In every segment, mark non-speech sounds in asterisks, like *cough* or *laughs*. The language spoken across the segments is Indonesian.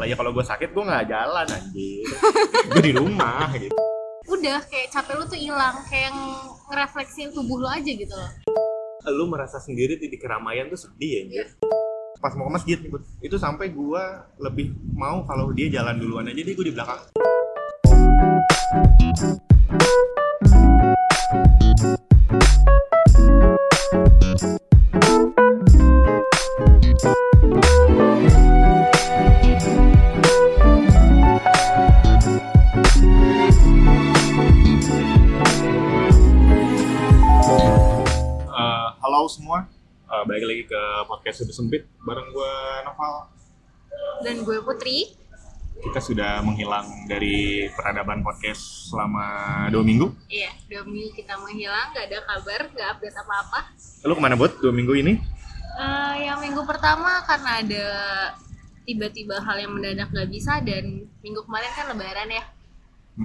Kalau ya kalau gue sakit gue nggak jalan anjir. *laughs* gue di rumah gitu. udah kayak capek lu tuh hilang kayak ngerefleksiin tubuh lu aja gitu loh Lu merasa sendiri di keramaian tuh sedih ya anjir. Pas mau ke masjid itu sampai gue lebih mau kalau dia jalan duluan aja, jadi gue di belakang. Podcast Sudah Sempit bareng gue Noval. dan gue Putri Kita sudah menghilang dari peradaban podcast selama dua minggu. iya dua minggu kita menghilang gak ada kabar gak update apa-apa Lu ke mana buat dua minggu ini? Eh, yang minggu pertama karena ada tiba-tiba hal yang mendadak gak bisa dan minggu kemarin kan lebaran ya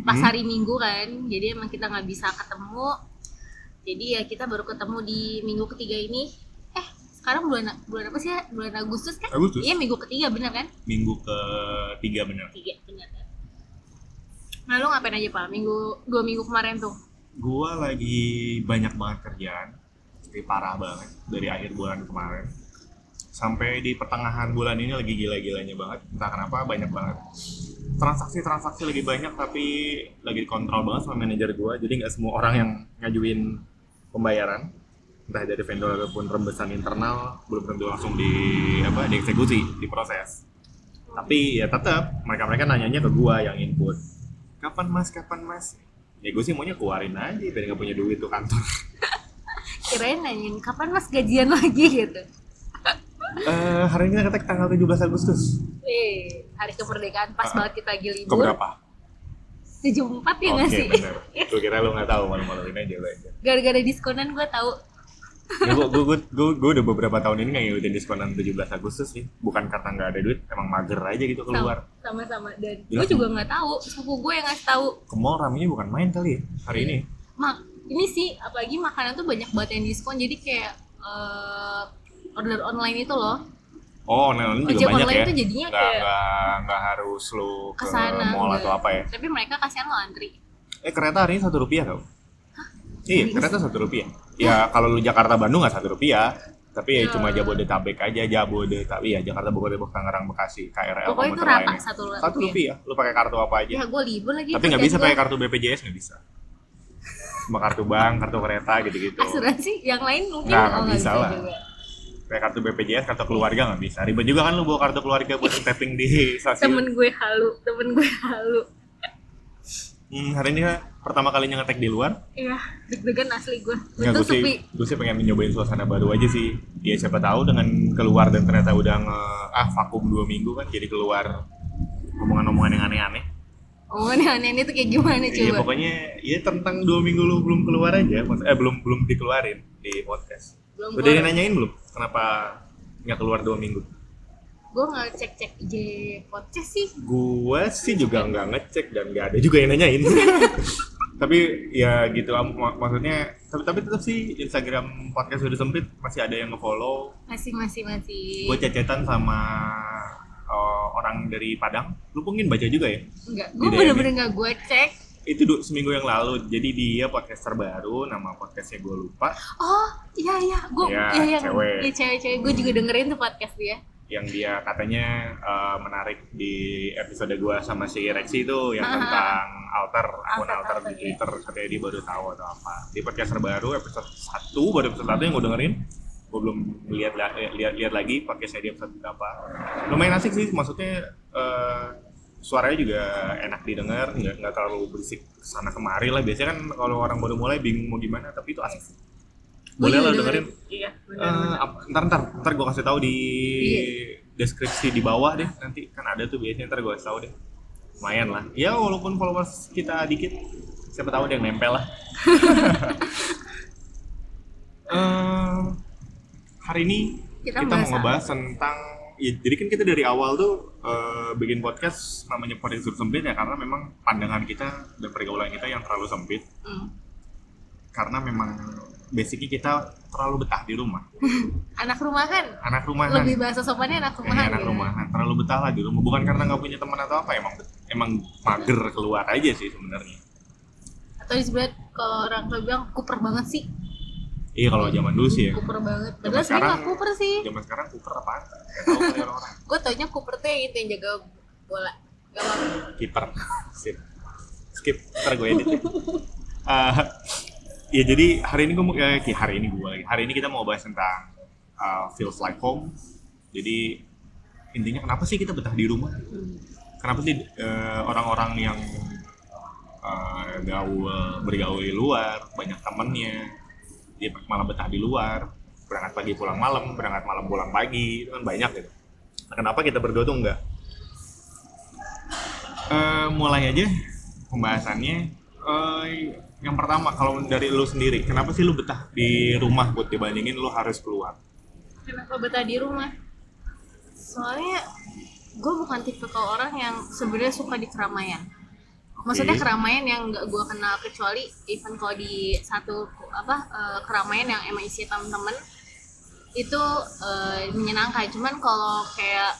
pas hari minggu kan jadi emang kita nggak bisa ketemu jadi ya kita baru ketemu di minggu ketiga ini sekarang bulan bulan apa sih ya? Bulan Agustus kan? Agustus. iya minggu ketiga bener kan? Minggu ketiga bener. tiga bener kan? Nah lu ngapain aja pak? Minggu dua minggu kemarin tuh? Gua lagi banyak banget kerjaan, jadi parah banget dari akhir bulan kemarin. Sampai di pertengahan bulan ini lagi gila-gilanya banget. Entah kenapa banyak banget. Transaksi-transaksi lagi banyak tapi lagi dikontrol banget sama manajer gua. Jadi nggak semua orang yang ngajuin pembayaran entah dari vendor ataupun rembesan internal belum tentu langsung di apa dieksekusi diproses. Tapi ya tetap mereka mereka nanyanya ke gua yang input. Kapan mas kapan mas? Ya gue sih maunya keluarin aja biar nggak punya duit tuh kantor. *laughs* Kirain nanyain kapan mas gajian lagi? *laughs* Gitu. Eh hari ini kita ketek tanggal 17 Agustus. Eh hari kemerdekaan pas Ah. banget kita lagi libur. Berapa? tujuh empat ya nggak Oke sih? bener. Gue kira lu nggak tahu malu-maluin aja aja. Gara-gara diskonan gue tahu ya, gue, gue, gue, gue udah beberapa tahun ini nggak ngikutin diskonan 17 Agustus sih. Bukan karena nggak ada duit emang mager aja gitu keluar. Sama sama dan gue juga nggak tahu. Sepupu gue yang ngasih tahu. Ke mall ramenya bukan main kali ya hari ini. Mak ini sih apalagi makanan tuh banyak banget yang diskon. Jadi kayak eh, order online itu loh. Oh ini juga Ojek banyak online ya? tuh jadinya nggak kayak nggak nggak harus lu ke ke sana mall enggak. atau apa ya? Tapi mereka kasihan lo antri eh kereta hari ini satu rupiah tau iya kereta satu rupiah. Ya kalau lu Jakarta Bandung nggak satu rupiah. Tapi ya Ya. cuma Jabodetabek aja Jabodetabek. Ya Jakarta Bogor Depok Tangerang Bekasi KRL pokoknya itu komuter rata lainnya. satu satu rupiah. Lu pakai kartu apa aja. Ya gue libur lagi. Tapi nggak bisa pakai kartu BPJS nggak bisa. Cuma kartu bank kartu kereta gitu-gitu. Asuransi yang lain mungkin Nggak, oh, bisa lah. juga. Kayak kartu BPJS kartu keluarga nggak bisa. Ribet juga kan lu bawa kartu keluarga buat tapping di stasiun. Temen gue halu temen gue halu. Hmm, hari ini pertama kalinya ngetek di luar iya deg-degan asli gue Nggak, gue sih, sepi gue sih pengen nyobain suasana baru aja sih. Ya siapa tahu dengan keluar dan ternyata udah nge ah vakum dua minggu kan jadi keluar omongan-omongan yang aneh-aneh. oh ini aneh tuh kayak gimana Iya coba pokoknya ya tentang dua minggu lu belum keluar aja, eh belum belum dikeluarin di podcast. belum Udah gue nanyain belum kenapa nggak keluar dua minggu? gue nggak cek cek IG podcast sih Gua sih juga nggak ngecek dan nggak ada juga yang nanyain. *laughs* tapi ya gitu am- mak- maksudnya tapi tapi tetap sih Instagram podcast udah sempit masih ada yang ngefollow. Masih masih masih. Gue cecetan sama uh, orang dari Padang. Lu mungkin baca juga ya? Enggak gue bener-bener nggak gue cek. Itu du- seminggu yang lalu. Jadi dia podcaster baru nama podcastnya gue lupa. Oh iya iya. Gue Iya, iya iya. cewek. iya cewek-cewek gue juga dengerin tuh podcast dia yang dia katanya uh, menarik di episode gue sama si Rexi itu yang Ah, ah, ah. tentang alter akun Alter, alter, di iya. Twitter katanya dia baru tahu atau apa. Di podcaster baru episode 1 baru episode 1 yang gue dengerin. Gue belum lihat eh, lihat lihat lagi podcastnya dia episode berapa. Lumayan asik sih maksudnya uh, suaranya juga enak didengar nggak nggak terlalu berisik sana kemari lah. Biasanya kan kalau orang baru mulai bingung mau gimana tapi itu asik. Gua boleh juga lah dengerin. iya Eh, apa- ntar ntar ntar gue kasih tahu di Iya. deskripsi di bawah deh. Nanti kan ada tuh biasanya ntar gue kasih tahu deh. Lumayan lah. Ya walaupun followers kita dikit siapa tahu ada yang nempel lah. *laughs* Eh, hari ini Kita kita, bahas mau ngebahas tentang ya, jadi kan kita dari awal tuh eh, bikin podcast namanya podcast sempit ya karena memang pandangan kita dan pergaulan kita yang terlalu sempit. Hmm. karena memang basically kita terlalu betah di rumah. *laughs* Anak rumahan? Anak rumahan. Lebih bahasa sopannya anak Kayaknya rumahan anak ya. rumahan. Terlalu betah lah di rumah. Bukan karena nggak punya teman atau apa emang emang mager keluar aja sih sebenarnya. Atau disebut kalau orang tua bilang kuper banget sih. Iya kalau zaman dulu sih ya. Kuper banget. Padahal sekarang- nggak kuper sih. zaman sekarang kuper orang-orang *laughs* gue taunya kuper tuh yang itu yang jaga bola. Kiper. Sip skip. Ntar gue edit ya. Eh, *laughs* ya jadi hari ini gue mau eh, hari ini gue lagi. Hari ini kita mau bahas tentang uh, feels like home. Jadi intinya kenapa sih kita betah di rumah? Kenapa sih eh, orang-orang yang eh, gaul bergaul di luar banyak temennya dia malah betah di luar. Berangkat pagi pulang malam berangkat malam pulang pagi itu kan banyak gitu. Nah, kenapa kita berdua tuh enggak? Eh, mulai aja pembahasannya. Eh, yang pertama kalau dari lu sendiri kenapa sih lu betah di rumah buat dibandingin lu harus keluar? Kenapa betah di rumah? Soalnya gue bukan tipe ke orang yang sebenarnya suka di keramaian. Maksudnya keramaian yang nggak gue kenal kecuali even kalau di satu apa eh, keramaian yang emang isi temen-temen itu eh, menyenangkan. Cuman kalau kayak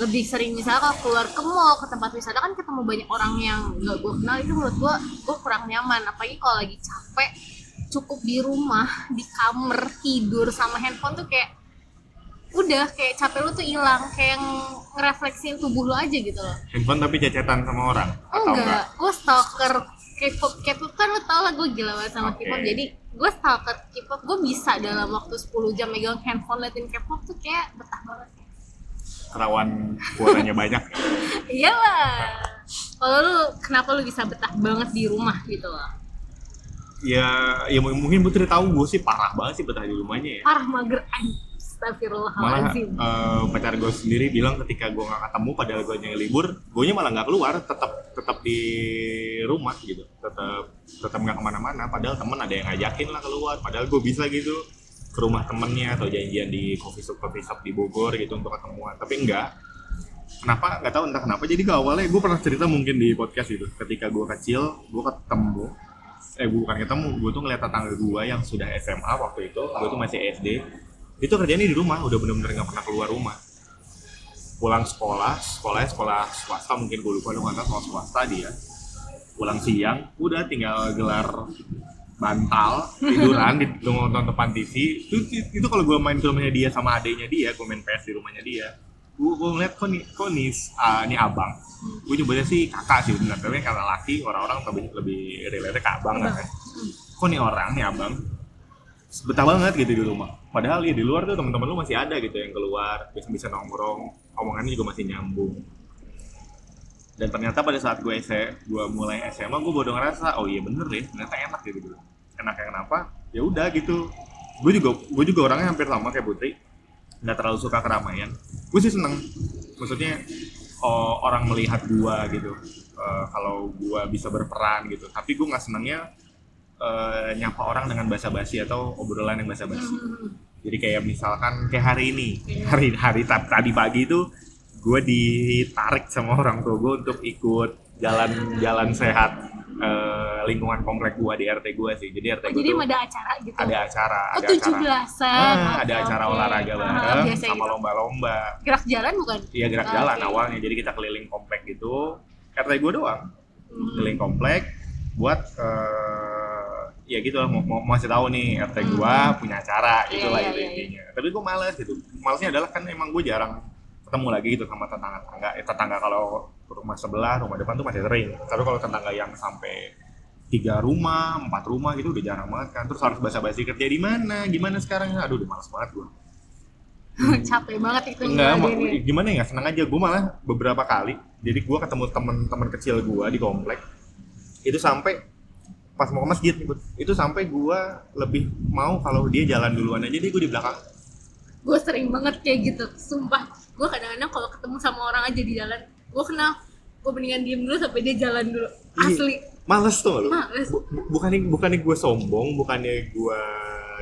lebih sering misalnya kalau keluar ke mall ke tempat wisata kan ketemu banyak orang yang nggak gue kenal. Itu menurut gue gue kurang nyaman. Apalagi kalau lagi capek cukup di rumah di kamar tidur sama handphone tuh kayak udah kayak capek lu tuh hilang. Kayak ng- ngerefleksiin tubuh lu aja gitu loh. Handphone tapi cecetan sama orang atau enggak. enggak? Gue stalker K-pop. K-pop kan lu tau lah gue gila banget sama Oke. K-pop. Jadi gue stalker K-pop gue bisa dalam waktu 10 jam megang handphone liatin K-pop tuh kayak betah banget kerawan kuotanya banyak. *laughs* Iyalah. Kalau lu kenapa lu bisa betah banget di rumah gitu loh? Ya ya mungkin Putri tahu gue sih parah banget sih betah di rumahnya ya. Parah mager malah eh, pacar gue sendiri bilang ketika gue nggak ketemu padahal gue yang libur gue malah nggak keluar tetap tetap di rumah gitu. Tetap tetap nggak ke mana-mana padahal temen ada yang ngajakin lah keluar padahal gue bisa gitu ke rumah temennya atau janjian di coffee shop coffee shop di Bogor gitu untuk ketemuan. Tapi enggak. Kenapa? Nggak tahu entah kenapa. Jadi ke awalnya gue pernah cerita mungkin di podcast itu. Ketika gue kecil gue ketemu eh bukan ketemu gue tuh ngeliat tetangga gue yang sudah SMA waktu itu. Gue tuh masih SD itu kerjanya di rumah udah bener-bener nggak pernah keluar rumah. Pulang sekolah sekolahnya sekolah swasta mungkin gue lupa lu nggak sekolah swasta dia. Pulang siang udah tinggal gelar bantal tiduran di nonton depan TV itu, itu kalau gue main ke rumahnya dia sama adiknya dia gue main PS di rumahnya dia. Gue gue ngeliat kok nih kok nih ah, nih abang. Gue nyebutnya sih kakak sih benar tapi karena laki orang-orang lebih lebih relate ke abang kan. Kok nih orang nih abang? Betah banget gitu di rumah. Padahal ya di luar tuh teman-teman lu masih ada gitu yang keluar bisa bisa nongkrong. Omongannya juga masih nyambung. Dan ternyata pada saat gue SMA, gue mulai SMA gue baru ngerasa oh iya bener deh ternyata enak gitu. dulu enaknya kenapa ya udah gitu. Gue juga gue juga orangnya hampir sama kayak Putri. Nggak terlalu suka keramaian. Gue sih seneng. Maksudnya oh, orang melihat gue gitu. Eh, kalau gue bisa berperan gitu. Tapi gue nggak senengnya eh, nyapa orang dengan basa-basi atau obrolan yang basa-basi. Jadi kayak misalkan kayak hari ini. Hari hari ta- tadi pagi itu gue ditarik sama orang tua gue untuk ikut jalan-jalan sehat eh, lingkungan komplek gue di RT gue sih. Jadi RT Oh, gue jadi tuh ada acara gitu? ada acara oh ada tujuh acara belasan. Ah, ada acara olahraga bareng sama lomba-lomba. Gerak jalan bukan? Iya gerak Ah, jalan awalnya. Jadi kita keliling komplek gitu. RT gue doang. Hmm. keliling komplek buat eh, ya gitu lah mau, mau mau kasih tahu nih RT gua punya acara Iya, itulah iya, itu iya, intinya tapi gue males gitu. Malesnya adalah kan emang gue jarang ketemu lagi gitu sama tetangga tetangga eh, tetangga kalau rumah sebelah rumah depan tuh masih sering. Tapi kalau tetangga yang sampai tiga rumah empat rumah gitu udah jarang banget kan. Terus harus basa-basi kerja di mana gimana sekarang? Aduh udah males banget gue *laughs* capek banget itu Enggak, ngeladenin. gimana ya seneng aja. Gue malah beberapa kali jadi gue ketemu temen-temen kecil gue di komplek itu sampai pas mau ke masjid itu sampai gue lebih mau kalau dia jalan duluan aja dia gue di belakang. Gue sering banget kayak gitu sumpah. Gue kadang-kadang kalau ketemu sama orang aja di jalan gue kenal gue mendingan diem dulu sampai dia jalan dulu. Iya. asli. Males tuh lu? Males. Bu- bu- bukannya bukannya gue sombong bukannya gue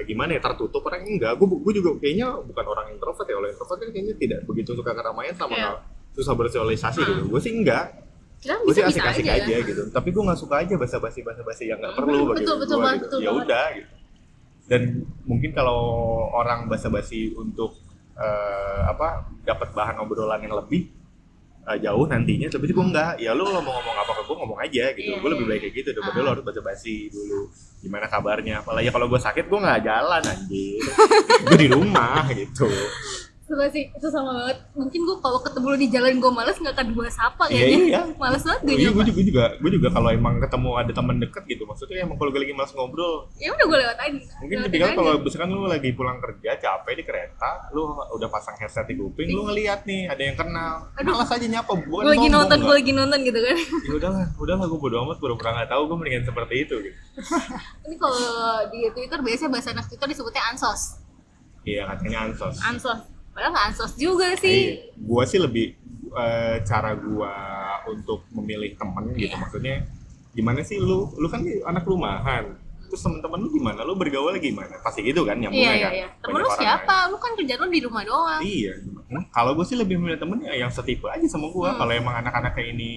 gimana ya tertutup orang enggak. Gue gue juga kayaknya bukan orang introvert ya. Kalau introvert kan kayaknya tidak begitu suka keramaian sama nggak susah bersosialisasi Ah. gitu gue sih enggak. Gue sih asik-asik aja, aja, gitu. Tapi gue nggak suka aja basa-basi basa-basi yang nggak Hmm, perlu bagi betul, gua betul banget, gitu. betul ya udah gitu. Dan mungkin kalau orang basa-basi untuk eh, apa dapat bahan obrolan yang lebih eh, jauh nantinya tapi gue enggak ya lu lo mau ngomong apa ke gue ngomong aja gitu Iya, gue lebih iya. baik kayak gitu daripada Ah. lo harus basa-basi dulu gimana kabarnya apalagi kalau gue sakit gue nggak jalan anjir *laughs* gue di rumah gitu Suka sih, itu sama banget. Mungkin gue kalau ketemu lu di jalan gue males nggak akan gue sapa Iya, kayaknya. iya. Males banget gue Iya, gue juga, juga, gue juga kalau emang ketemu ada teman deket gitu, maksudnya emang kalau gue lagi malas ngobrol, Ya udah gue lewat aja. mungkin Lewatin ketika kalau misalkan lu lagi pulang kerja capek di kereta, lu udah pasang headset di kuping, lu ngeliat nih ada yang kenal, Aduh. malas aja nyapa, bukan gue lagi nonton, gue lagi nonton gitu kan. *laughs* Ya udahlah, udahlah gue bodo amat, pura-pura nggak tahu, gue mendingan seperti itu gitu. *laughs* Ini kalau di Twitter biasanya bahasa anak Twitter disebutnya ansos. Iya katanya ansos. Ansos. Padahal nggak ansos juga sih. Iya. Gua sih lebih eh, cara gua untuk memilih temen gitu, Iya. maksudnya gimana sih lu, lu kan anak rumahan, terus temen-temen lu gimana, lu bergaul gimana, pasti gitu kan nyambungnya iya, kan. iya. Temen lu orang siapa? Lu kan kerjaan lu di rumah doang. Iya. Hmm, Kalau gue sih lebih memilih temen ya yang setipe aja sama gue. Hmm. Kalau emang anak-anak kayak ini,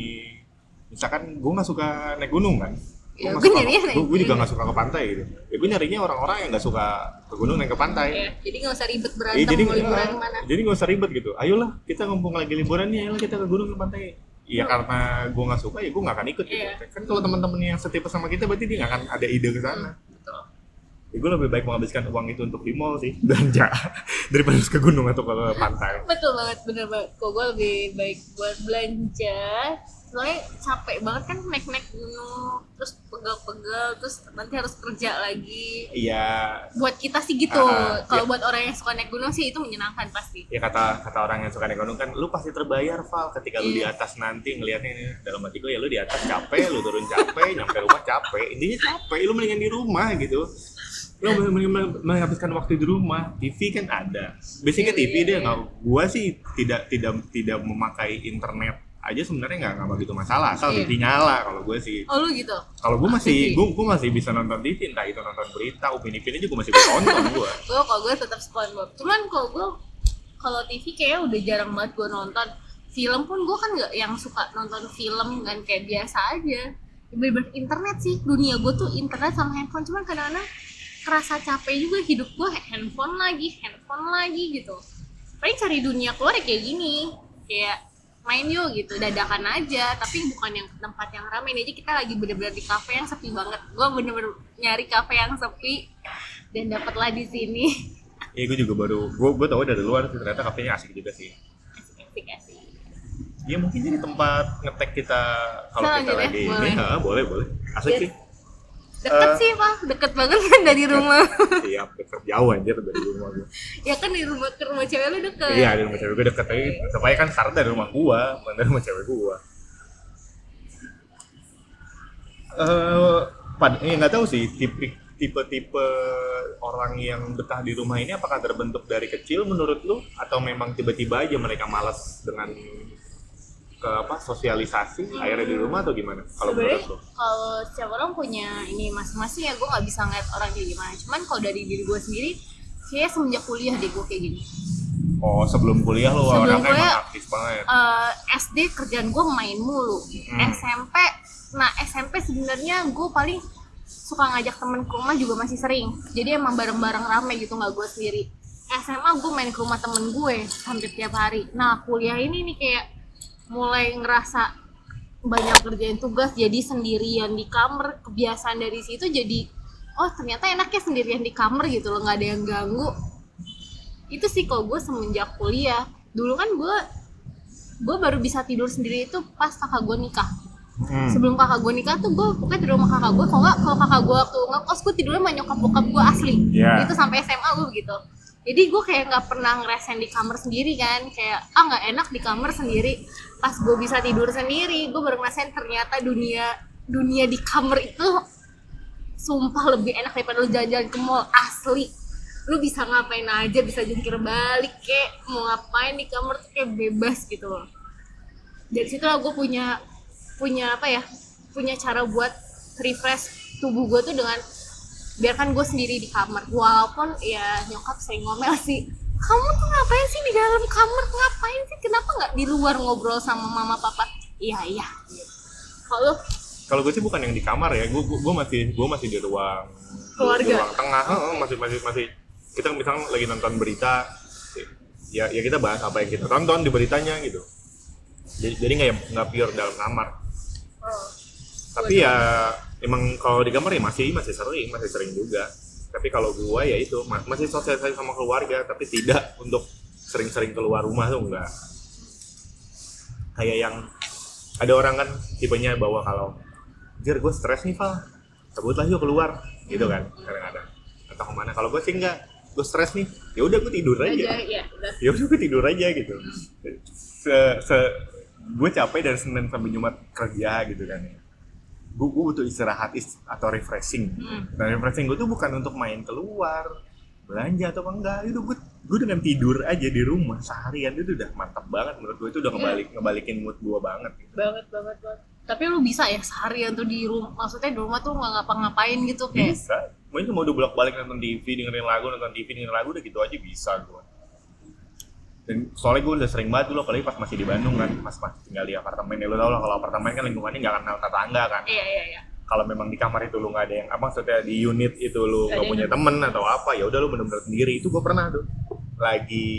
misalkan gue nggak suka naik gunung kan. Ya, gue naik gue- gue juga nggak suka ke pantai gitu. Ya gue nyarinya orang-orang yang nggak suka ke gunung naik ke pantai. Iya, jadi nggak usah ribet Iya, berantem jadi mau liburan eh, ke mana. jadi nggak usah ribet gitu. Ayolah kita ngumpul lagi liburan nih, ayolah kita ke gunung ke pantai. Iya karena gue nggak suka ya gue nggak akan ikut gitu. Iya. Kan kalau teman-teman yang setipe sama kita berarti dia nggak akan ada ide ke sana. Betul. Ya, gue lebih baik menghabiskan uang itu untuk di mall sih *laughs* belanja daripada harus ke gunung atau ke pantai. Betul banget, bener banget. Kok gue lebih baik buat belanja. Soalnya capek banget kan naik-naik gunung, terus pegal-pegal, terus nanti harus kerja lagi. Iya, Buat kita sih gitu. Ah, Kalau iya. buat orang yang suka naik gunung sih itu menyenangkan pasti. ya kata kata orang yang suka naik gunung kan lu pasti terbayar Val ketika lu di Iya. atas nanti ngelihatnya ini dalam hati gue ya lu di atas capek lu turun capek *laughs* nyampe rumah capek intinya capek lu mendingan di rumah gitu mendingan menghabiskan waktu di rumah TV kan ada basicnya Iya, TV dia nggak gua sih tidak tidak tidak memakai internet aja sebenarnya nggak nggak begitu masalah asal Iya. TV nyala kalau gue sih Oh lu gitu? kalau gue masih gue gue masih bisa nonton TV entah itu nonton berita upin ipinnya juga masih bisa nonton *laughs* gue Gue kalau gue tetap SpongeBob. Cuman kalau gue kalau TV kayaknya udah jarang banget gue nonton. Film pun gue kan nggak yang suka nonton film kan kayak biasa aja. Bener-bener internet sih. Dunia gue tuh internet sama handphone. Cuman kadang-kadang kerasa capek juga hidup gue handphone lagi, handphone lagi gitu. Paling cari dunia keluar ya kayak gini. Kayak main yuk gitu dadakan aja tapi bukan yang tempat yang ramai ini aja kita lagi bener-bener di kafe yang sepi banget gue bener-bener nyari kafe yang sepi dan dapatlah di sini *laughs* Iya gue juga baru gue gue tahu dari luar ternyata kafenya asik juga sih. asik asik Iya mungkin jadi tempat ngetek kita kalau kita Selanjutnya, lagi boleh. ini, ha, boleh boleh. Asik Yes. sih. Deket Eh. sih pak deket banget kan *laughs* dari rumah Siap deket jauh anjir dari rumah gue. ya kan di rumah ke rumah cewek lu deket Iya di rumah cewek gue deket tapi supaya kan start dari rumah gua, bukan dari rumah cewek gua. Eh, pad, eh nggak tahu sih tipe tipe-tipe orang yang betah di rumah ini apakah terbentuk dari kecil menurut lu atau memang tiba-tiba aja mereka malas dengan ke apa sosialisasi akhirnya di rumah atau gimana? Kalau menurut lu? kalau setiap orang punya ini masing-masing ya gue nggak bisa ngeliat orang kayak gimana. Cuman kalau dari diri gue sendiri kayak semenjak kuliah deh gue kayak gini. Oh sebelum kuliah lu Sebelum orangnya kuliah, emang aktif banget. Eh, SD kerjaan gue main mulu. Hmm. SMP nah SMP sebenarnya gue paling suka ngajak temen ke rumah juga masih sering. Jadi emang bareng-bareng rame gitu nggak gue sendiri. SMA gue main ke rumah temen gue hampir tiap hari. Nah kuliah ini nih kayak mulai ngerasa banyak kerjain tugas jadi sendirian di kamar kebiasaan dari situ jadi oh ternyata enaknya sendirian di kamar gitu loh nggak ada yang ganggu. Itu sih kalau gue semenjak kuliah. Dulu kan gue gue baru bisa tidur sendiri itu pas kakak gue nikah. Hmm. sebelum kakak gue nikah tuh gue pokoknya tidur sama kakak gue kalau nggak kalau kakak gue waktu ngekos gue tidurnya sama nyokap bokap gue asli. Iya. itu sampai SMA gue begitu jadi gue kayak nggak pernah ngerasain di kamar sendiri kan. Kayak ah nggak enak di kamar sendiri. Pas gue bisa tidur sendiri gue baru ngerasain ternyata dunia dunia di kamar itu sumpah lebih enak daripada lu jalan-jalan ke mall asli. Lu bisa ngapain aja bisa jungkir balik kek mau ngapain di kamar tuh kayak bebas gitu loh. Dari situ lah gue punya punya apa ya punya cara buat refresh tubuh gue tuh dengan biarkan gue sendiri di kamar. Walaupun ya nyokap sering ngomel sih. Kamu tuh ngapain sih di dalam kamar? Ngapain sih? Kenapa nggak di luar ngobrol sama mama papa? Iya iya. Kalau kalau gue sih bukan yang di kamar ya. Gue gue masih gue masih di ruang Keluarga. di ruang tengah. Masih masih masih. Kita misalnya lagi nonton berita ya ya kita bahas apa yang kita tonton di beritanya gitu. Jadi jadi nggak nggak pure dalam kamar. Tapi ya emang kalau di kamar ya masih masih sering masih sering juga. Tapi kalau gua ya itu ma- masih sosialisasi sama keluarga tapi tidak untuk sering-sering keluar rumah tuh enggak. Kayak yang ada orang kan tipenya bawa kalau Jir gue stres nih Val sebutlah yuk keluar gitu kan kadang-kadang. Atau ke mana. Kalau gue sih enggak gue stres nih. Ya udah gue tidur aja. Aja ya udah. Ya udah gue tidur aja gitu. Se, se gue capek dari senin sampai jumat kerja gitu kan. ya gue, gue butuh istirahat is- atau refreshing. Hmm. dan refreshing gue tuh bukan untuk main keluar belanja atau apa enggak. Itu gue gue dengan tidur aja di rumah seharian itu udah mantap banget menurut gue itu udah ngebalik ngebalikin mood gue banget gitu. banget banget banget. Tapi lu bisa ya seharian tuh di rumah maksudnya di rumah tuh nggak ngapa-ngapain gitu kayak. Bisa. Mungkin cuma udah bolak balik nonton TV dengerin lagu nonton TV dengerin lagu udah gitu aja bisa gue dan soalnya gue udah sering banget dulu apalagi pas masih di Bandung kan pas masih tinggal di apartemen ya lo tau lah kalau apartemen kan lingkungannya nggak kenal tetangga kan. Iya iya iya. Kalau memang di kamar itu lu nggak ada yang apa maksudnya di unit itu lu Nggak punya yang- temen atau apa ya udah lu bener-bener sendiri. Itu gue pernah tuh lagi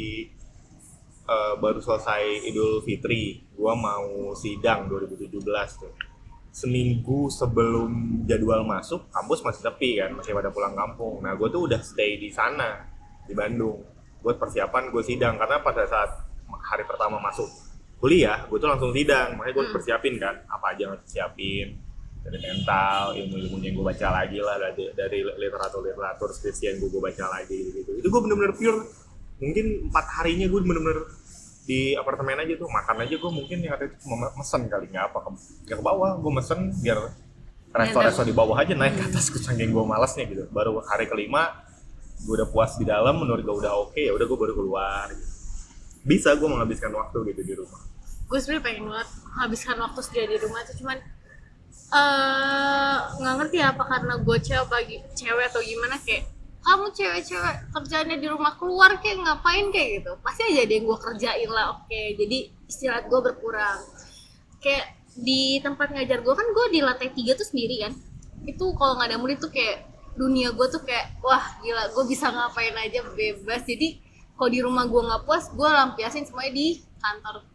eh, baru selesai Idul Fitri gua mau sidang 2017 tuh. Seminggu sebelum jadwal masuk kampus masih sepi kan masih pada pulang kampung. Nah gue tuh udah stay di sana di Bandung buat persiapan gue sidang. Karena pada saat hari pertama masuk kuliah gue tuh langsung sidang. Makanya gue Hmm. persiapin kan apa aja yang harus siapin dari mental ilmu-ilmunya yang gue baca lagi lah dari, dari literatur literatur skripsi yang gue baca lagi gitu itu gue bener-bener pure mungkin empat harinya gue bener-bener di apartemen aja tuh makan aja gue mungkin yang ada itu mesen kali nggak apa ke, nggak ke bawah gue mesen biar resto-resto di bawah aja naik ke atas saking gue malasnya gitu. Baru hari kelima gue udah puas di dalam menurut gue udah oke ya udah gue baru keluar gitu. bisa gue menghabiskan waktu gitu di rumah. Gue sebenarnya pengen banget habiskan waktu sendiri di rumah tuh cuman eh nggak ngerti apa karena gue cewek bagi cewek atau gimana kayak kamu cewek-cewek kerjaannya di rumah keluar kayak ngapain kayak gitu? Pasti aja ada yang gue kerjain lah oke. Jadi istirahat gue berkurang. Kayak di tempat ngajar gue kan gue di lantai tiga tuh sendiri kan. Itu kalau nggak ada murid tuh kayak dunia gue tuh kayak wah gila gue bisa ngapain aja bebas. Jadi kalau di rumah gue nggak puas gue lampiasin semuanya di kantor.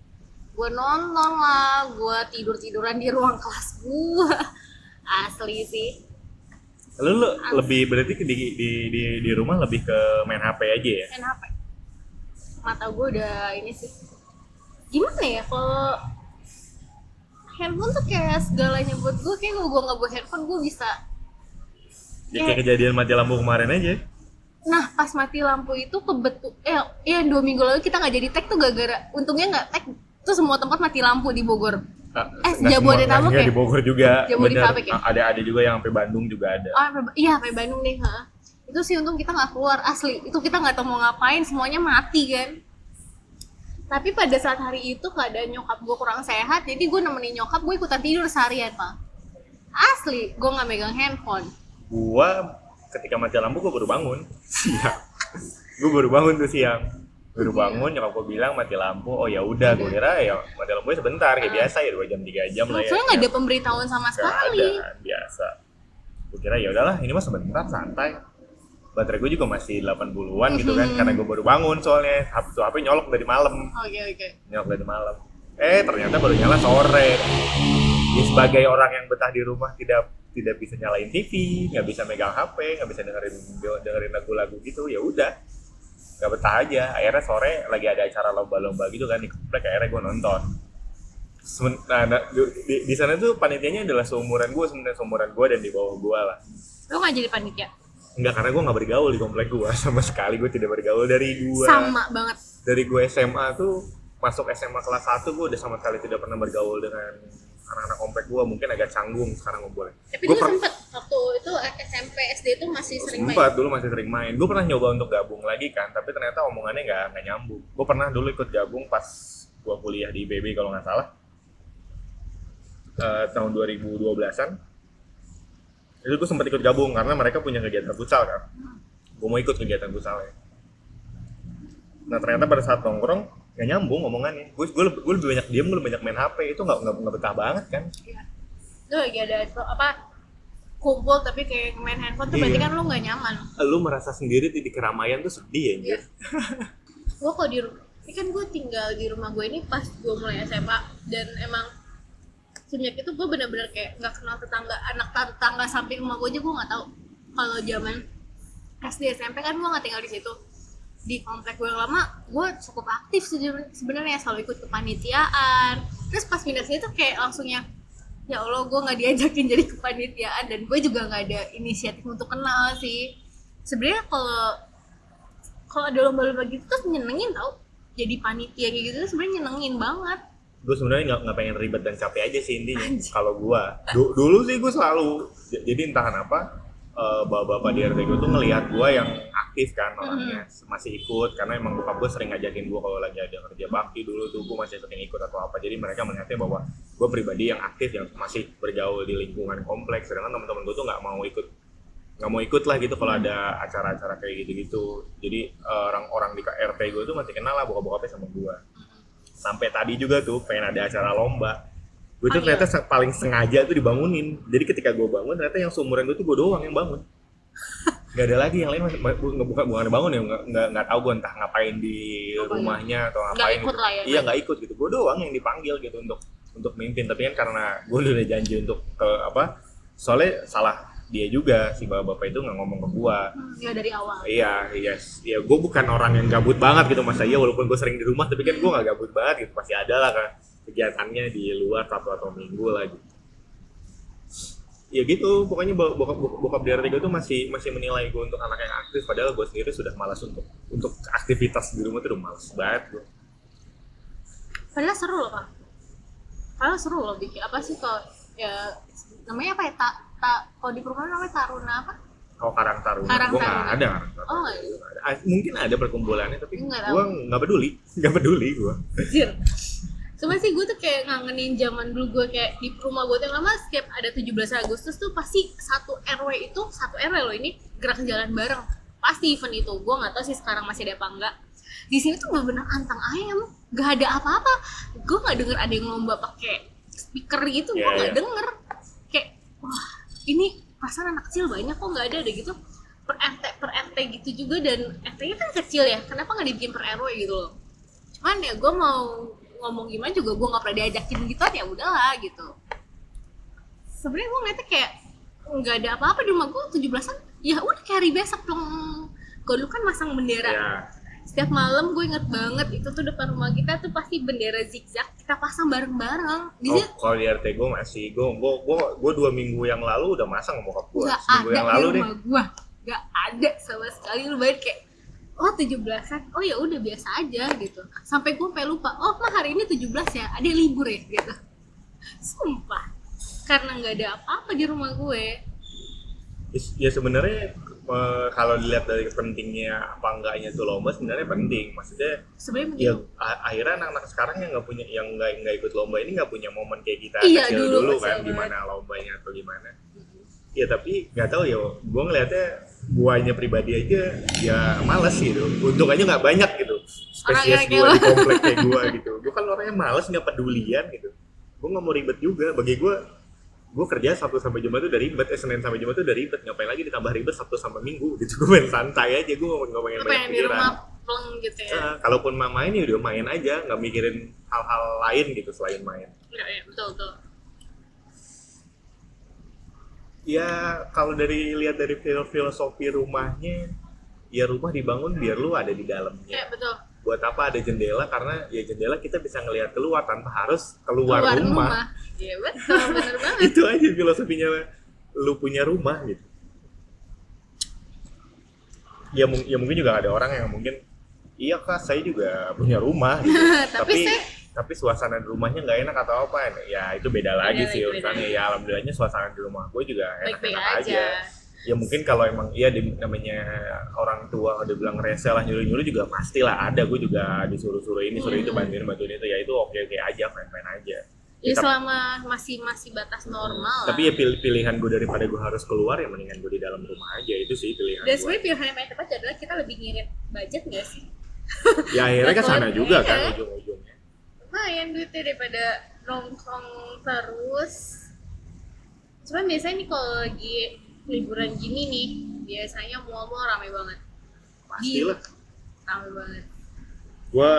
Gue nonton lah gue tidur tiduran di ruang kelas gue *laughs* asli sih. Lalu lu lebih berarti di, di, di, di rumah lebih ke main HP aja ya? main HP mata gue udah ini sih. Gimana ya kalau handphone tuh kayak segalanya buat gue kayak kalau gue nggak bawa handphone gue bisa Ya kayak kejadian mati lampu kemarin aja. nah pas mati lampu itu kebetul eh ya dua minggu lalu kita nggak jadi tag tuh gara-gara untungnya nggak tag tuh semua tempat mati lampu di Bogor Ah, Eh, Jabodetabek ya? di Bogor juga. Jabodetabek ya? Ada ada juga yang sampai Bandung juga ada. oh iya sampai Bandung nih ha. itu sih untung kita nggak keluar asli itu kita nggak tahu mau ngapain semuanya mati kan tapi pada saat hari itu keadaan nyokap gue kurang sehat jadi gue nemenin nyokap gue ikutan tidur seharian pak asli gue nggak megang handphone Gua ketika mati lampu gua baru bangun siang. gua baru bangun tuh siang. Baru bangun nyokap gua bilang mati lampu. Oh ya udah, gua kira ya mati lampu sebentar kayak biasa ya dua jam tiga jam lah ya. soalnya nggak ada pemberitahuan sama sekali ada, biasa. Gua kira ya udahlah ini mah sebentar santai. Baterai gue juga masih 80-an gitu kan karena gue baru bangun soalnya HP tuh HP nyolok dari malam. oke oke nyolok dari malam eh ternyata baru nyala sore ya, sebagai orang yang betah di rumah tidak tidak bisa nyalain TV nggak bisa megang HP nggak bisa dengerin dengerin lagu-lagu gitu ya udah. Nggak betah aja. Akhirnya sore lagi ada acara lomba-lomba gitu kan di komplek akhirnya gue nonton. Nah, nah, di, di sana tuh panitianya adalah seumuran gue sebenarnya seumuran gue dan di bawah gue lah. Lo nggak jadi panitia? Enggak karena gue nggak bergaul di komplek gue *laughs* sama sekali gue tidak bergaul. Dari gue sama banget. dari gue SMA tuh masuk SMA kelas 1 gue udah sama sekali tidak pernah bergaul dengan anak-anak komplek gue mungkin agak canggung sekarang ngumpulnya tapi gue dulu per- sempet waktu itu SMP SD itu masih sering main? Sempat dulu masih sering main. Gue pernah nyoba untuk gabung lagi kan tapi ternyata omongannya nggak nggak nyambung. Gue pernah dulu ikut gabung pas gue kuliah di IPB kalau nggak salah. Eh, tahun 2012an itu gue sempat ikut gabung karena mereka punya kegiatan futsal kan. Gue mau ikut kegiatan futsalnya nah ternyata pada saat nongkrong nggak nyambung omongannya gue gue lebih, gue lebih banyak diem gue lebih banyak main hp itu nggak nggak nggak betah banget kan? Iya. lu lagi ada apa kumpul tapi kayak main handphone tuh berarti Iya. kan lu nggak nyaman. Lu merasa sendiri tuh di keramaian tuh sedih ya anjir. gue kok di ini kan gue tinggal di rumah gue ini pas gue mulai SMA dan emang semenjak itu gue bener-bener kayak nggak kenal tetangga anak tetangga samping rumah gue aja gue nggak tahu. Kalau zaman SD SMP kan gue nggak tinggal di situ di komplek gue yang lama gue cukup aktif sebenarnya selalu ikut kepanitiaan. Terus pas pindah sini tuh kayak langsungnya ya Allah gue nggak diajakin jadi kepanitiaan. Dan gue juga nggak ada inisiatif untuk kenal sih. Sebenarnya kalau kalau ada lomba-lomba gitu tuh nyenengin tau. Jadi panitia kayak gitu tuh sebenarnya nyenengin banget. Gue sebenarnya nggak nggak pengen ribet dan capek aja sih intinya kalau gue Du- dulu sih gue selalu jadi entah kenapa eh, bapak-bapak di RT gue tuh ngelihat gue yang aktif kan orangnya masih ikut karena emang bokap gue sering ngajakin gue kalau lagi ada kerja bakti dulu tuh gue masih sering ikut atau apa. Jadi mereka melihatnya bahwa gue pribadi yang aktif yang masih bergaul di lingkungan kompleks sedangkan teman-teman gue tuh nggak mau ikut nggak mau ikut lah gitu kalau ada acara-acara kayak gitu-gitu. Jadi eh, orang-orang di RT gue tuh masih kenal lah bokap-bokapnya sama gue sampai tadi juga tuh pengen ada acara lomba gue tuh Oh, iya. ternyata se- paling sengaja tuh dibangunin. Jadi ketika gue bangun ternyata yang seumuran gue tuh gue doang yang bangun. *laughs* Nggak ada lagi yang lain nggak bukan bukan bangun ya nggak nggak tahu gue entah ngapain di Ngapain? rumahnya atau ngapain ikut gitu. lah ya, iya nggak ikut gitu. Gue doang yang dipanggil gitu untuk untuk mimpin. Tapi kan karena gue udah janji untuk ke apa soalnya salah dia juga si bapak-bapak itu nggak ngomong ke gue Hmm, ya dari awal. Iya, yes. Ya, gue bukan orang yang gabut banget gitu masa iya walaupun gue sering di rumah tapi kan gue nggak gabut banget gitu. Pasti ada lah kan kegiatannya di luar Sabtu atau Minggu lah gitu. Ya gitu, pokoknya bo- bokap bokap, RT gue tuh masih masih menilai gue untuk anak yang aktif padahal gue sendiri sudah malas untuk untuk aktivitas di rumah tuh udah malas banget gue. padahal seru loh pak padahal seru loh bikin apa sih kalau ya namanya apa ya tak tak kalau di perumahan namanya taruna apa Kalau Karang Taruna, Karang gue nggak Taruna. ada Karang Taruna. Oh, iya. Mungkin ada perkumpulannya tapi gue nggak peduli, *laughs* nggak peduli gue. Cuma sih gue tuh kayak ngangenin zaman dulu gue kayak di rumah gue tuh yang lama setiap ada 17 Agustus tuh pasti satu RW itu satu RW loh ini gerak jalan bareng. Pasti event itu gue nggak tahu sih sekarang masih ada apa enggak di sini tuh bener-bener antang ayam gak ada apa-apa. Gue nggak denger ada yang lomba pakai speaker gitu gue Iya, nggak iya. denger. Kayak wah ini perasaan anak kecil banyak kok nggak ada ada gitu. Per RT per RT gitu juga dan RT-nya kan kecil ya kenapa nggak dibikin per RW gitu loh. Cuman ya gue mau ngomong gimana juga gue nggak pernah diajakin gitu ya udahlah gitu. Sebenarnya gue ngeliatnya kayak nggak ada apa-apa di rumah gue tujuh belasan ya udah kayak hari biasa plong. Gue dulu kan masang bendera. Ya, setiap malam gue inget banget itu tuh depan rumah kita tuh pasti bendera zigzag kita pasang bareng-bareng. Di Oh, kalau di RT gue masih, gue gue gue gue dua minggu yang lalu udah masang sama bokap gue. Seminggu ada yang di lalu deh. gue nggak ada sama sekali. Lu bayar kayak oh 17-an oh ya udah biasa aja gitu. Sampai gue sampai lupa oh mah hari ini 17 ya? Ada libur ya? Gitu. Sumpah. Karena nggak ada apa-apa di rumah gue. Ya sebenarnya eh, kalau dilihat dari pentingnya apa enggaknya tuh lomba sebenarnya penting. Maksudnya sebenarnya ya akhirnya anak-anak sekarang yang nggak punya yang nggak nggak ikut lomba ini nggak punya momen kayak kita Iya, kecil dulu dulu, kan gimana lombanya atau gimana. Ya tapi nggak tahu ya, gue ngelihatnya guanya pribadi aja ya males gitu. Untung aja nggak banyak gitu. Spesies gue di komplek kayak gue gitu. Gue kan orangnya males nggak pedulian gitu. Gue nggak mau ribet juga. Bagi gue gue kerja Sabtu sampai Jumat itu dari ribet, eh, Senin sampai Jumat itu dari ribet, ngapain lagi ditambah ribet Sabtu sampai Minggu gitu, gue main santai aja, gue nggak pengen banyak pikiran. pleng gitu ya Nah, kalaupun mah main ya udah main aja, nggak mikirin hal-hal lain gitu selain main. Iya, iya, betul betul Ya kalau dari lihat dari fil- filosofi rumahnya, ya rumah dibangun biar lu ada di ya dalamnya. betul Buat apa ada jendela? Karena ya jendela kita bisa ngelihat keluar tanpa harus keluar, rumah. iya betul *laughs* banget Itu aja filosofinya lu punya rumah gitu. Ya, ya mungkin juga ada orang yang mungkin iya kak saya juga punya rumah gitu. *laughs* tapi, saya tapi suasana di rumahnya nggak enak atau apa ya itu beda lagi Beda sih lagi, urusannya ya alhamdulillahnya suasana di rumah gue juga baik-baik enak-enak aja. aja. ya mungkin kalau emang iya di, namanya orang tua udah bilang rese lah nyuruh nyuruh juga pastilah ada gue juga disuruh suruh ini suruh itu Hmm. bantuin bantuin itu ya itu oke oke aja fine fine aja Ya selama masih masih batas normal lah. tapi ya pil- pilihan gue daripada gue harus keluar ya mendingan gue di dalam rumah aja itu sih pilihan Dan sebenarnya pilihan yang paling tepat adalah kita lebih ngirit budget nggak sih? ya akhirnya kan sana juga kan iya. Lumayan duitnya daripada nongkrong terus. cuman biasanya nih kalau lagi liburan gini nih biasanya mall-mall rame banget. Pastilah. Rame banget. Gua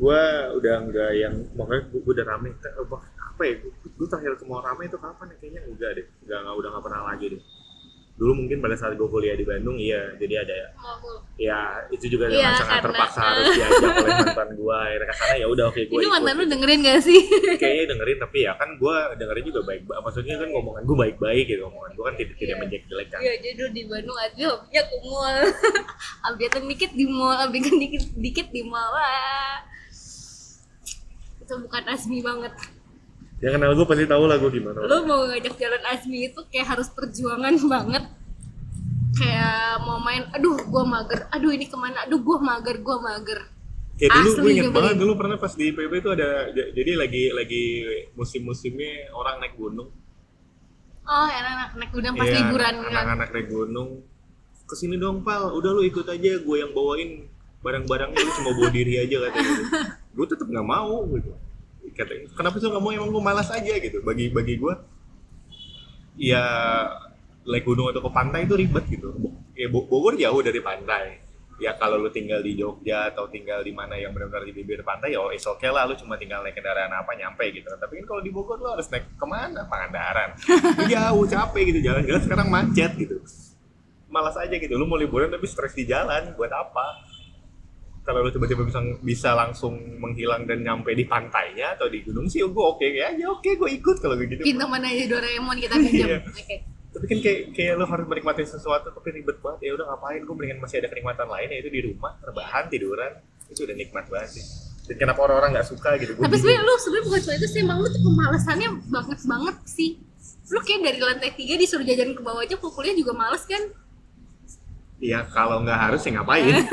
gua udah nggak yang makanya gua, gua udah rame. Apa apa ya? Gua, gua terakhir ke mall rame itu kapan ya? Kayaknya enggak deh. Enggak, enggak udah nggak pernah lagi deh dulu mungkin pada saat gua kuliah di Bandung iya jadi ada ya mall ya itu juga dengan sangat terpaksa harus *laughs* diajak oleh mantan gua akhirnya ke sana ya udah oke gua ini ikut mantan lu dengerin gak sih kayaknya dengerin tapi ya kan gua dengerin juga baik maksudnya kan ngomongan gua baik-baik gitu ngomongan gua kan tidak tidak Iya. menjelek-jelekan Iya, jadi dulu di Bandung aja hobinya ke mall. *laughs* Update dikit di mall, update dikit dikit di mall. Itu bukan Asmi banget. Yang kenal gua pasti tahu lah gua gimana Lo mau ngajak jalan Asmi itu kayak harus perjuangan *laughs* banget. Kayak mau main, aduh gua mager, aduh ini ke mana, aduh gua mager, gua mager. Kayak dulu gue inget nyebelin. banget dulu pernah pas di PB itu ada jadi lagi lagi musim-musimnya orang naik gunung. Oh, anak-anak naik gunung pas Iya, liburan anak- kan. Anak-anak naik gunung. Ke sini dong pal, udah lu ikut aja gue yang bawain barang-barangnya lu cuma bawa diri aja katanya. *laughs* gue tetep nggak mau gitu. Katanya, kenapa sih mau emang gue malas aja gitu. Bagi bagi gue, ya naik gunung atau ke pantai itu ribet gitu. Ya Bo- Bogor jauh dari pantai. Ya kalau lu tinggal di Jogja atau tinggal di mana yang benar-benar di bibir pantai, ya it's okay lah, lu cuma tinggal naik kendaraan apa nyampe gitu. Tapi kan kalau di Bogor lu harus naik ke mana? Pangandaran. *laughs* Jauh, capek gitu jalan-jalan sekarang macet gitu. Malas aja gitu, lu mau liburan tapi stres di jalan, buat apa? Kalau lu tiba-tiba bisa bisa langsung menghilang dan nyampe di pantainya atau di gunung sih, gue oke ya aja oke gue ikut kalau gitu. Pintu mana aja Doraemon kita pinjam. Iya. Oke. tapi kan kayak kayak lo harus menikmati sesuatu tapi ribet banget ya udah ngapain gue mendingan masih ada kenikmatan lain yaitu di rumah rebahan tiduran itu udah nikmat banget sih dan kenapa orang-orang nggak suka gitu Tapi sebenarnya lu sebenarnya bukan cuma itu sih, emang lu tuh kemalasannya banget banget sih. Lu kayak dari lantai tiga disuruh jajan ke bawah aja, kuliah juga males kan? Ya kalau nggak harus ya ngapain? *laughs*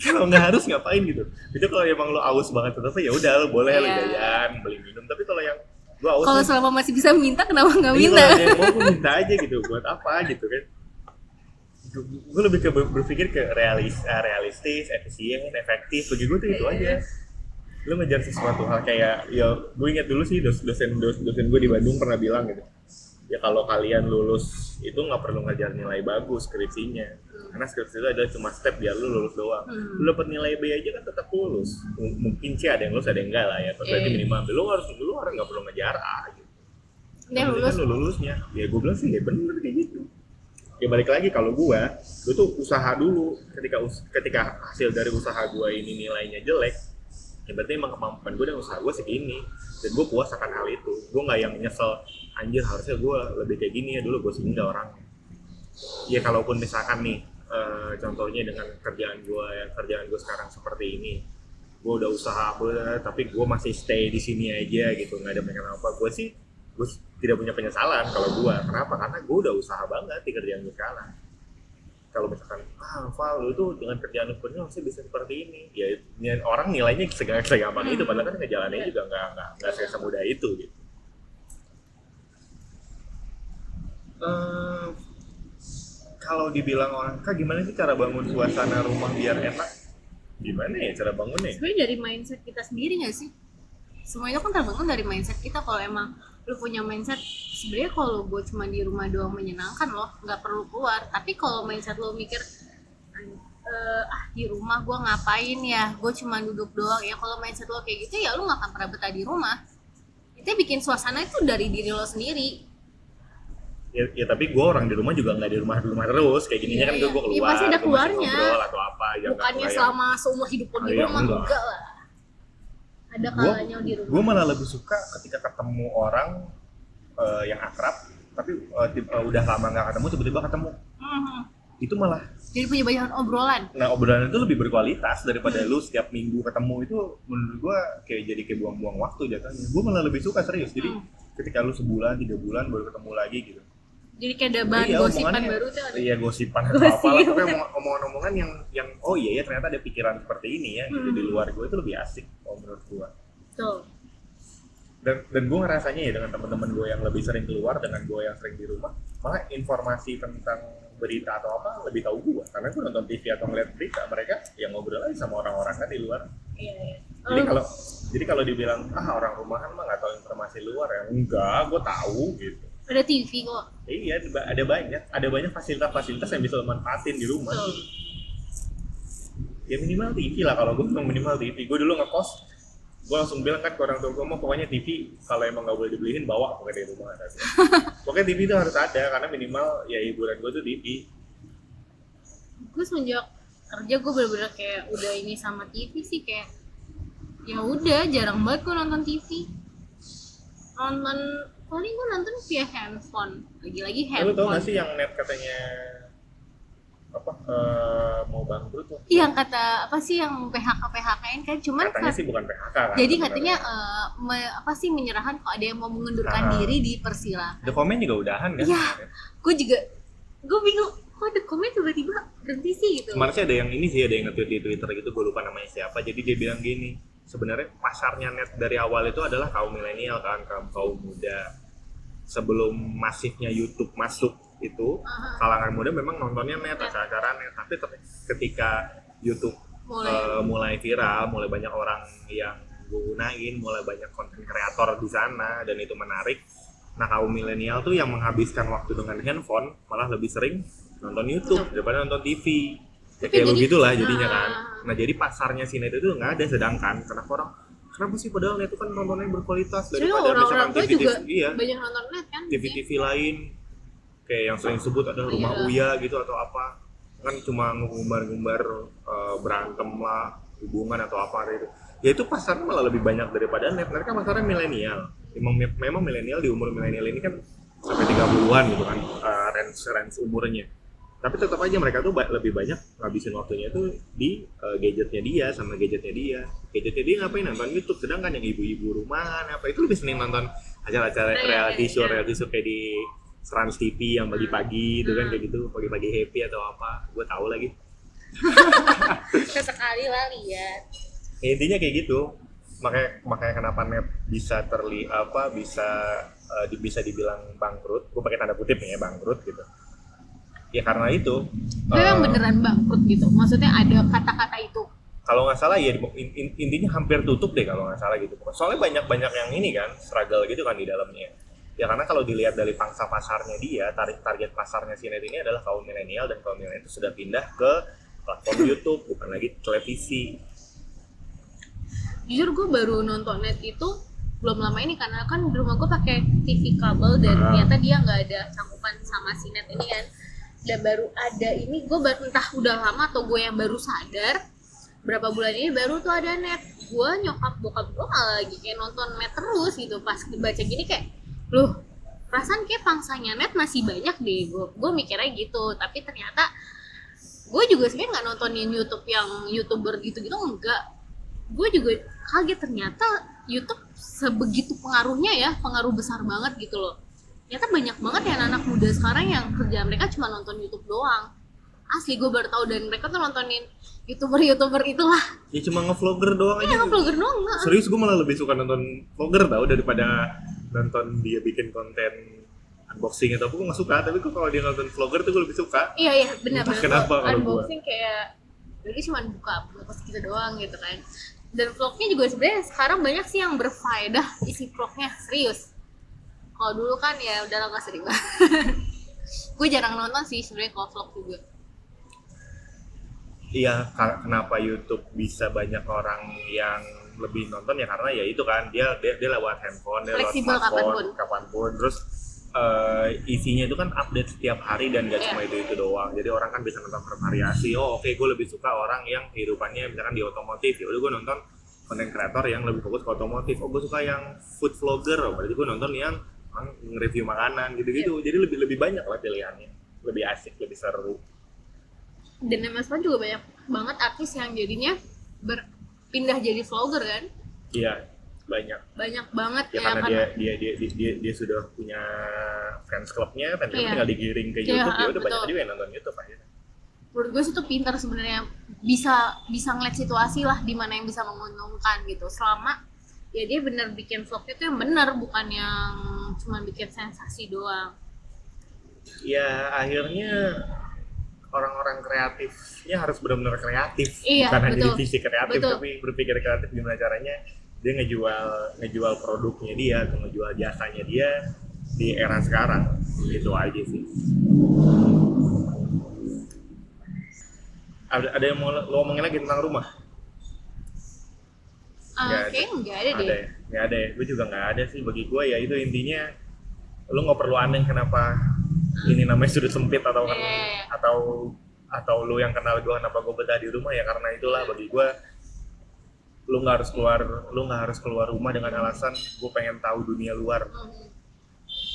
Kalau nggak harus ngapain gitu. Itu kalau emang lo aus banget tapi ya udah lo boleh lo Iya. jajan beli minum. Tapi kalau yang gue aus Kalau selama masih bisa minta, kenapa nggak Iya, minta? mau gue minta aja gitu buat apa gitu kan. Gue lebih ke ber- berpikir ke realis eh, realistis efisien efektif. Bagi gue tuh itu aja. Lu ngejar sesuatu hal kayak ya gue ingat dulu sih dos- dosen dos- dosen gue di Bandung pernah bilang gitu. Ya kalau kalian lulus itu nggak perlu ngejar nilai bagus skripsinya karena skripsi itu adalah cuma step biar lu lulus doang. Hmm. lu dapet nilai B aja kan tetap lulus. M- mungkin sih ada yang lulus ada yang enggak lah ya. Tapi berarti Iya. minimal lu harus lu harus nggak perlu ngejar A gitu. Dia lulus. kan lu lulusnya. Ya gue bilang sih ya bener kayak gitu. Ya balik lagi kalau gua lu tuh usaha dulu. Ketika us- ketika hasil dari usaha gua ini nilainya jelek ya berarti emang kemampuan gue dan usaha gue segini. Dan gue puas akan hal itu. Gue nggak yang nyesel anjir harusnya gue lebih kayak gini ya dulu gue sehingga orang ya kalaupun misalkan nih eh, contohnya dengan kerjaan gue yang kerjaan gue sekarang seperti ini. Gue udah usaha apa tapi gue masih stay di sini aja gitu nggak ada pengen apa. Gue sih gue tidak punya penyesalan kalau gue kenapa? Karena gue udah usaha banget di kerjaan gue sekarang. Kalau misalkan ah Val lu tuh dengan kerjaan lu sebenarnya harusnya bisa seperti ini. Ya ni- orang nilainya segala segampang itu. Padahal kan ngejalaninnya juga nggak nggak nggak semudah itu gitu. Eh, kalau dibilang orang kak gimana sih cara bangun suasana rumah biar enak gimana ya cara bangunnya Sebenarnya dari mindset kita sendiri nggak sih? Semua itu kan terbangun dari mindset kita. Kalau emang lu punya mindset, sebenarnya kalau gue cuma di rumah doang menyenangkan loh, nggak perlu keluar. Tapi kalau mindset lo mikir, "Eh, ah di rumah gue ngapain ya? Gue cuma duduk doang ya. Kalau mindset lo kayak gitu ya lu nggak akan pernah betah di rumah. Itu bikin suasana itu dari diri lo sendiri. Ya, ya tapi gue orang di rumah juga nggak di rumah di rumah terus kayak gininya Iya, kan iya. gue Iya, keluar pasti ada keluarnya. ngobrol atau apa ya Bukannya nggak yang- selama seumur hidup lo di Iya, rumah, enggak. enggak lah. Ada kalanya di rumah. gue malah lebih suka ketika ketemu orang eh, yang akrab tapi eh, tip- eh, udah lama nggak ketemu tiba-tiba ketemu Mhm. itu malah Jadi punya banyak obrolan. nah obrolan itu lebih berkualitas daripada lu setiap minggu ketemu itu menurut gue kayak jadi kayak buang-buang waktu jatuhnya gue malah lebih suka serius jadi Hmm. ketika lu sebulan tiga bulan baru ketemu lagi gitu Jadi kayak ada bahan Iya, gosipan baru tuh ada. iya gosipan atau Gosip. apa lah pokoknya omong- omongan-omongan yang yang oh iya ya ternyata ada pikiran seperti ini ya gitu Hmm. di luar gue itu lebih asik kalau menurut gue Tuh. dan dan gue ngerasanya ya dengan teman-teman gue yang lebih sering keluar dengan gue yang sering di rumah malah informasi tentang berita atau apa lebih tahu gue karena gue nonton TV atau ngeliat berita mereka yang ngobrol aja sama orang-orang kan di luar Iya, iya. jadi Oh, kalau jadi kalau dibilang ah orang rumahan mah nggak tahu informasi luar ya enggak gue tahu gitu ada TV kok. Iya ada- banyak. Ada banyak fasilitas-fasilitas yang bisa lo manfaatin di rumah. Betul. ya minimal TV lah kalau gue minimal TV gue dulu ngekos gue langsung bilang kan ke orang tua gue mau pokoknya TV kalau emang nggak boleh dibeliin bawa pokoknya dari rumah. Gue. *laughs* pokoknya TV itu harus ada karena minimal ya hiburan gue tuh TV gue semenjak kerja gue bener-bener kayak udah ini sama TV sih kayak ya udah jarang banget gue nonton TV nonton paling gue nonton via handphone lagi-lagi Eh, lu tau handphone gak sih yang net katanya apa eh, mau bangkrut tuh Iya, yang kata apa sih yang PHK PHK-in kan cuman katanya kat- sih bukan PHK kan jadi katanya eh, me- apa sih menyerahkan kalau ada yang mau mengundurkan Ah. diri di Persila. The Comment juga udahan kan Iya. kemarin. Gue juga gue bingung kok ada komen tiba-tiba berhenti sih gitu. kemarin sih ada yang ini sih ada yang nge-tweet di Twitter gitu gue lupa namanya siapa jadi dia bilang gini sebenarnya pasarnya net dari awal itu adalah kaum milenial kan kaum kaum muda sebelum masifnya YouTube masuk itu Aha. kalangan muda memang nontonnya net acara-acara net. Tapi ter- ketika YouTube Mulai. eh, mulai viral mulai banyak orang yang gunain mulai banyak konten kreator di sana dan itu menarik nah kaum milenial tuh yang menghabiskan waktu dengan handphone malah lebih sering nonton YouTube daripada nonton TV ya kayak jadi- begitulah jadinya kan. Ah. nah jadi pasarnya si net itu nggak ada sedangkan kenapa orang kenapa sih padahal net itu kan nontonnya berkualitas daripada misalkan tua TV, juga iya. banyak nonton net kan. TV-TV lain. Kayak yang sering sebut ada rumah Iya. Uya gitu atau apa. Kan cuma ngumbar-ngumbar eh, berantem lah hubungan atau apa gitu. Ya itu pasarnya malah lebih banyak daripada net. Mereka pasarnya milenial. Memang memang milenial di umur milenial ini kan sampai 30-an gitu kan eh, range range umurnya tapi tetap aja mereka tuh lebih banyak ngabisin waktunya tuh di eh, gadgetnya dia sama gadgetnya dia. Gadgetnya dia ngapain? Nonton YouTube. Sedangkan yang ibu-ibu rumahan apa itu lebih seneng nonton acara-acara Iya, reality show iya. reality show kayak di Trans TV yang pagi-pagi itu kan Hmm. kayak gitu pagi-pagi happy atau apa. Gue tahu lagi. *laughs* Sesekali lah lihat. Ya, intinya kayak gitu. Makanya makanya kenapa net bisa terli apa bisa di- bisa dibilang bangkrut. Gue pakai tanda kutip ya bangkrut gitu ya karena itu Tapi emang eh, beneran bangkrut gitu. Maksudnya ada kata-kata itu. kalau nggak salah ya in- in- intinya hampir tutup deh kalau nggak salah gitu soalnya banyak banyak yang ini kan struggle gitu kan di dalamnya ya karena kalau dilihat dari pangsa pasarnya dia tarik target pasarnya si ini adalah kaum milenial dan kaum milenial itu sudah pindah ke platform *laughs* YouTube bukan lagi televisi Jujur gue baru nonton net itu belum lama ini karena kan di rumah gue pakai TV kabel dan Ah. ternyata dia nggak ada cakupan sama si net ini kan dan baru ada ini gue entah udah lama atau gue yang baru sadar berapa bulan ini baru tuh ada net. Gue nyokap bokap gue malah lagi kayak nonton net terus gitu. Pas dibaca gini kayak loh perasaan kayak pangsanya net masih banyak deh. Gue gue mikirnya gitu. Tapi ternyata gue juga sebenarnya nggak nontonin YouTube yang youtuber gitu-gitu enggak. Gue juga kaget ternyata YouTube sebegitu pengaruhnya ya pengaruh besar banget gitu loh ternyata banyak banget ya anak muda sekarang yang kerja mereka cuma nonton YouTube doang. Asli gue baru tahu dan mereka tuh nontonin youtuber youtuber itulah. Ya cuma ngevlogger doang aja yang vlogger doang nggak. Serius gue malah lebih suka nonton vlogger tau daripada nonton dia bikin konten unboxing atau apa gue nggak suka. Tapi gue kalau dia nonton vlogger tuh gue lebih suka. Iya iya benar benar. kenapa Kalau kalau gua. unboxing kayak jadi cuma buka buka gitu doang gitu kan. Dan vlognya juga sebenarnya sekarang banyak sih yang berfaedah isi vlognya serius kalau dulu kan ya udah nggak sering banget *laughs* gue jarang nonton sih sebenarnya kalau vlog juga. Iya kenapa YouTube bisa banyak orang yang lebih nonton? Ya karena ya itu kan dia dia, dia lewat handphone dia lewat Fleksibel smartphone kapan pun. kapan pun terus eh, isinya itu kan update setiap hari dan gak Iya. cuma itu itu doang. Jadi orang kan bisa nonton bervariasi. Oh oke gue lebih suka orang yang kehidupannya misalkan di otomotif. Ya udah gue nonton konten kreator yang lebih fokus ke otomotif. Oh gue suka yang food vlogger. Oh, berarti gue nonton yang orang nge-review makanan gitu-gitu. Iya. jadi lebih lebih banyak lah pilihannya. Lebih asik lebih seru. Dan MS Pan juga banyak banget artis yang jadinya berpindah jadi vlogger kan? Iya banyak. Banyak banget ya ya, karena kan dia, dia dia dia dia sudah punya fans clubnya fans club Iya. tinggal digiring ke Iya, YouTube ya udah betul. banyak juga yang nonton YouTube akhirnya. Menurut gue sih itu pintar sebenarnya. Bisa bisa ngeliat situasi lah di mana yang bisa menguntungkan gitu. Selama ya dia bener bikin vlognya tuh yang bener bukan yang cuma bikin sensasi doang. Ya akhirnya orang-orang kreatifnya harus benar-benar kreatif. Iya, bukan hanya betul. divisi kreatif Betul. tapi berpikir kreatif gimana caranya dia ngejual ngejual produknya dia atau ngejual jasanya dia di era sekarang. Itu aja sih. Ada ada yang mau lo ngomongin lagi tentang rumah Ah, Nggak ada. kayaknya nggak ada deh ya nggak ada ya gue juga nggak ada sih bagi gue ya itu intinya lo nggak perlu aneh kenapa ini namanya sudut sempit atau Iya, iya, iya. atau atau lo yang kenal gue kenapa gue betah di rumah ya karena itulah bagi gue lo nggak harus keluar lo nggak harus keluar rumah dengan alasan gue pengen tahu dunia luar Hmm.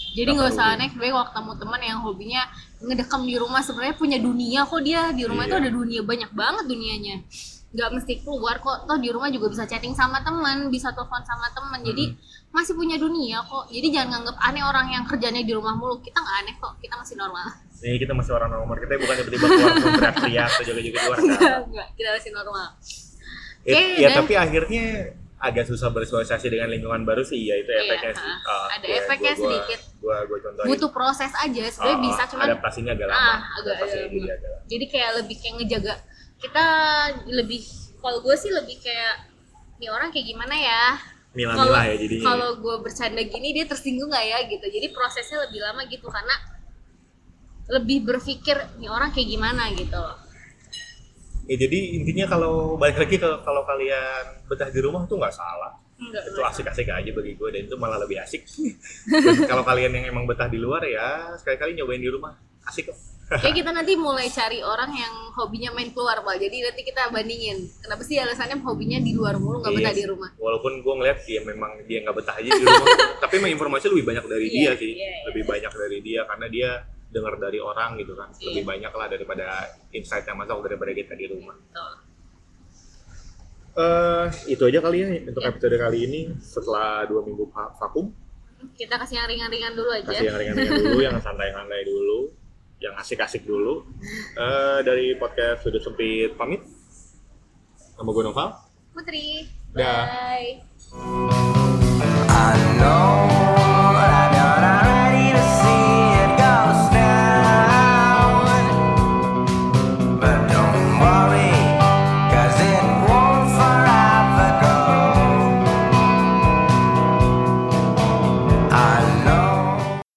Jadi nggak usah aneh, gue waktu ketemu teman yang hobinya ngedekam di rumah sebenarnya punya dunia kok dia di rumah itu Iya. ada dunia banyak banget dunianya. Nggak mesti keluar kok, toh di rumah juga bisa chatting sama teman, bisa telepon sama teman. Jadi masih punya dunia kok. Jadi jangan nganggap aneh orang yang kerjanya di rumah mulu. Kita nggak aneh kok, kita masih normal. ini kita masih orang nomor kita bukan tiba-tiba keluar teriak-teriak atau joget-joget luar enggak. Enggak, kita masih normal. Eh, Oke, ya dan- tapi akhirnya agak susah bersosialisasi dengan lingkungan baru sih ya itu Iya, efeknya sih. Ah, Ada gua- efeknya gua- gua- sedikit. gua gua contohin Butuh proses aja, sebenarnya Ah, bisa cuman adaptasinya agak lama ah agak Adaptasinya agak agak lama. jadi kayak lebih kayak ngejaga kita lebih kalau gue sih lebih kayak nih orang kayak gimana ya? Milah-milah ya jadinya kalau gue bercanda gini dia tersinggung nggak ya gitu. Jadi prosesnya lebih lama gitu karena lebih berpikir nih orang kayak gimana? gitu loh. Ya jadi intinya kalau balik lagi ke kalau kalian betah di rumah tuh nggak salah. Enggak, itu asik-asik aja bagi gue dan itu malah lebih asik. *laughs* Kalau kalian yang emang betah di luar ya sekali-kali nyobain di rumah. Asik kok kayak kita nanti mulai cari orang yang hobinya main keluar pak. Jadi nanti kita bandingin. Kenapa sih alasannya hobinya di luar mulu nggak betah Iya. di rumah? Walaupun gue ngeliat dia memang dia nggak betah aja di rumah *laughs* tapi emang informasi lebih banyak dari Iya, dia sih. iya, iya. lebih banyak dari dia karena dia dengar dari orang gitu kan. Iya. lebih banyak lah daripada insight yang masuk daripada kita di rumah. Betul. eh itu aja kali ya untuk Ya. episode kali ini. Setelah dua minggu va- vakum. Kita kasih yang ringan-ringan dulu aja. Kasih yang ringan-ringan dulu yang santai-santai dulu yang asik-asik dulu. Eh dari podcast sudut sempit pamit. Nama gue Noval. Putri. Dah. bye. I know